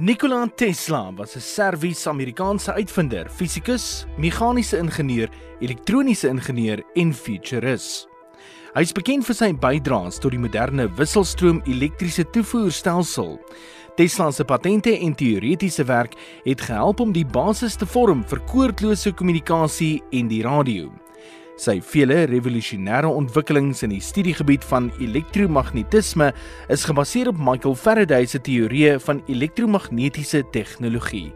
Nikola Tesla was 'n Servies-Amerikaanse uitvinder, fisikus, meganiese ingenieur, elektroniese ingenieur en futurist. Hy is bekend vir sy bydraes tot die moderne wisselstroom elektriese toevoerstelsel. Tesla se patente en teoretiese werk het gehelp om die basis te vorm vir koordlose kommunikasie en die radio. Sy vele revolusionêre ontwikkelings in die studiegebied van elektromagnetisme is gebaseer op Michael Faraday se teorieë van elektromagnetiese tegnologie.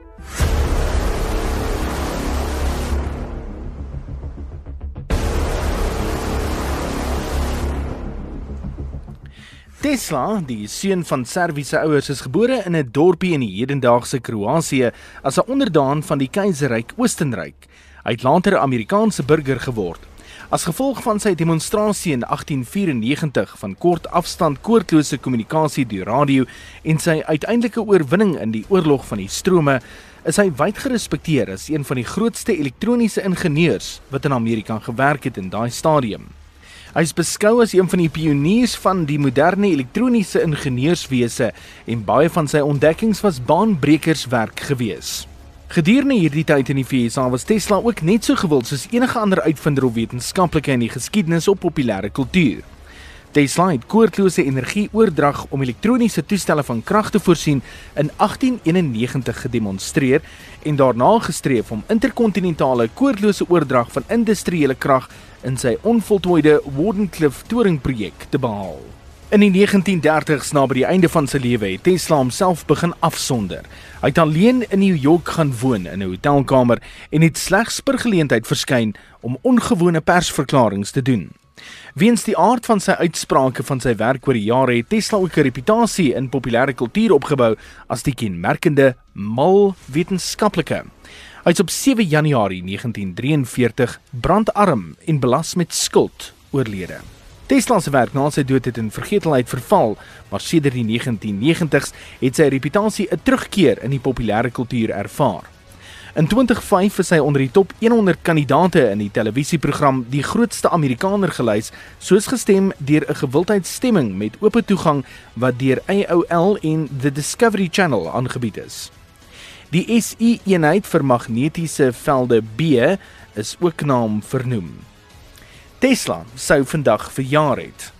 Tesla, die seun van Serviese ouers, is gebore in 'n dorpie in die hedendaagse Kroasie as 'n onderdaan van die Keiserryk Oostenryk. Hy het later 'n Amerikaanse burger geword. As gevolg van sy demonstrasie in 1894 van kort afstand koordlose kommunikasie deur radio en sy uiteindelike oorwinning in die oorlog van die strome, is hy wyd gerespekteer as een van die grootste elektroniese ingenieurs wat in Amerika gewerk het in daai stadium. Hy is beskou as een van die pioniers van die moderne elektroniese ingenieurswese en baie van sy ontdekkings was baanbrekers werk geweest. Gedurende hierdie tyd in die VS was Tesla ook net so gewild soos enige ander uitvinder of wetenskaplike in die geskiedenis op populêre kultuur. Tesla het koordlose energieoordrag om elektroniese toestelle van krag te voorsien in 1891 gedemonstreer en daarna gestreef om interkontinentale koordlose oordrag van industriële krag in sy onvoltooide Wardenclyffe toringprojek te behaal. In die 1930s na by die einde van sy lewe het Tesla homself begin afsonder. Hy het alleen in New York gaan woon in 'n hotelkamer en het slegs per geleentheid verskyn om ongewone persverklaringe te doen. Weens die aard van sy uitsprake van sy werk oor die jare het Tesla ook 'n reputasie in populêre kultuur opgebou as die kenmerkende mal wetenskaplike. Hy is op 7 Januarie 1943 brandarm en belas met skuld oorlede. Tesla se werk na sy dood het in vergetelheid verval, maar sedert die 1990s het sy reputasie 'n terugkeer in die populêre kultuur ervaar. In 2005 is hy onder die top 100 kandidaate in die televisieprogram Die Grootste Amerikaner gelys, soos gestem deur 'n gewildheidsstemming met oop toegang wat deur AOL en The Discovery Channel aangebied is. Die SI eenheid vir magnetiese velde B is ook na hom vernoem. Tesla sou vandag verjaar het.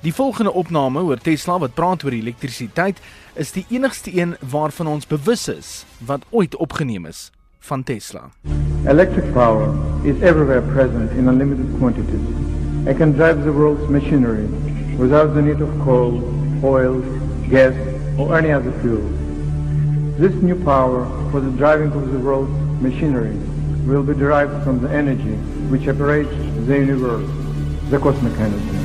Die volgende opname oor Tesla wat praat oor elektrisiteit is die enigste een waarvan ons bewus is wat ooit opgeneem is van Tesla. Electric power is everywhere present in unlimited quantities. It can drive the world's machinery without the need of coal, oil, gas or any other fuel. This new power for the driving of the world's machinery will be derived from the energy which operates the universe, the cosmic energy.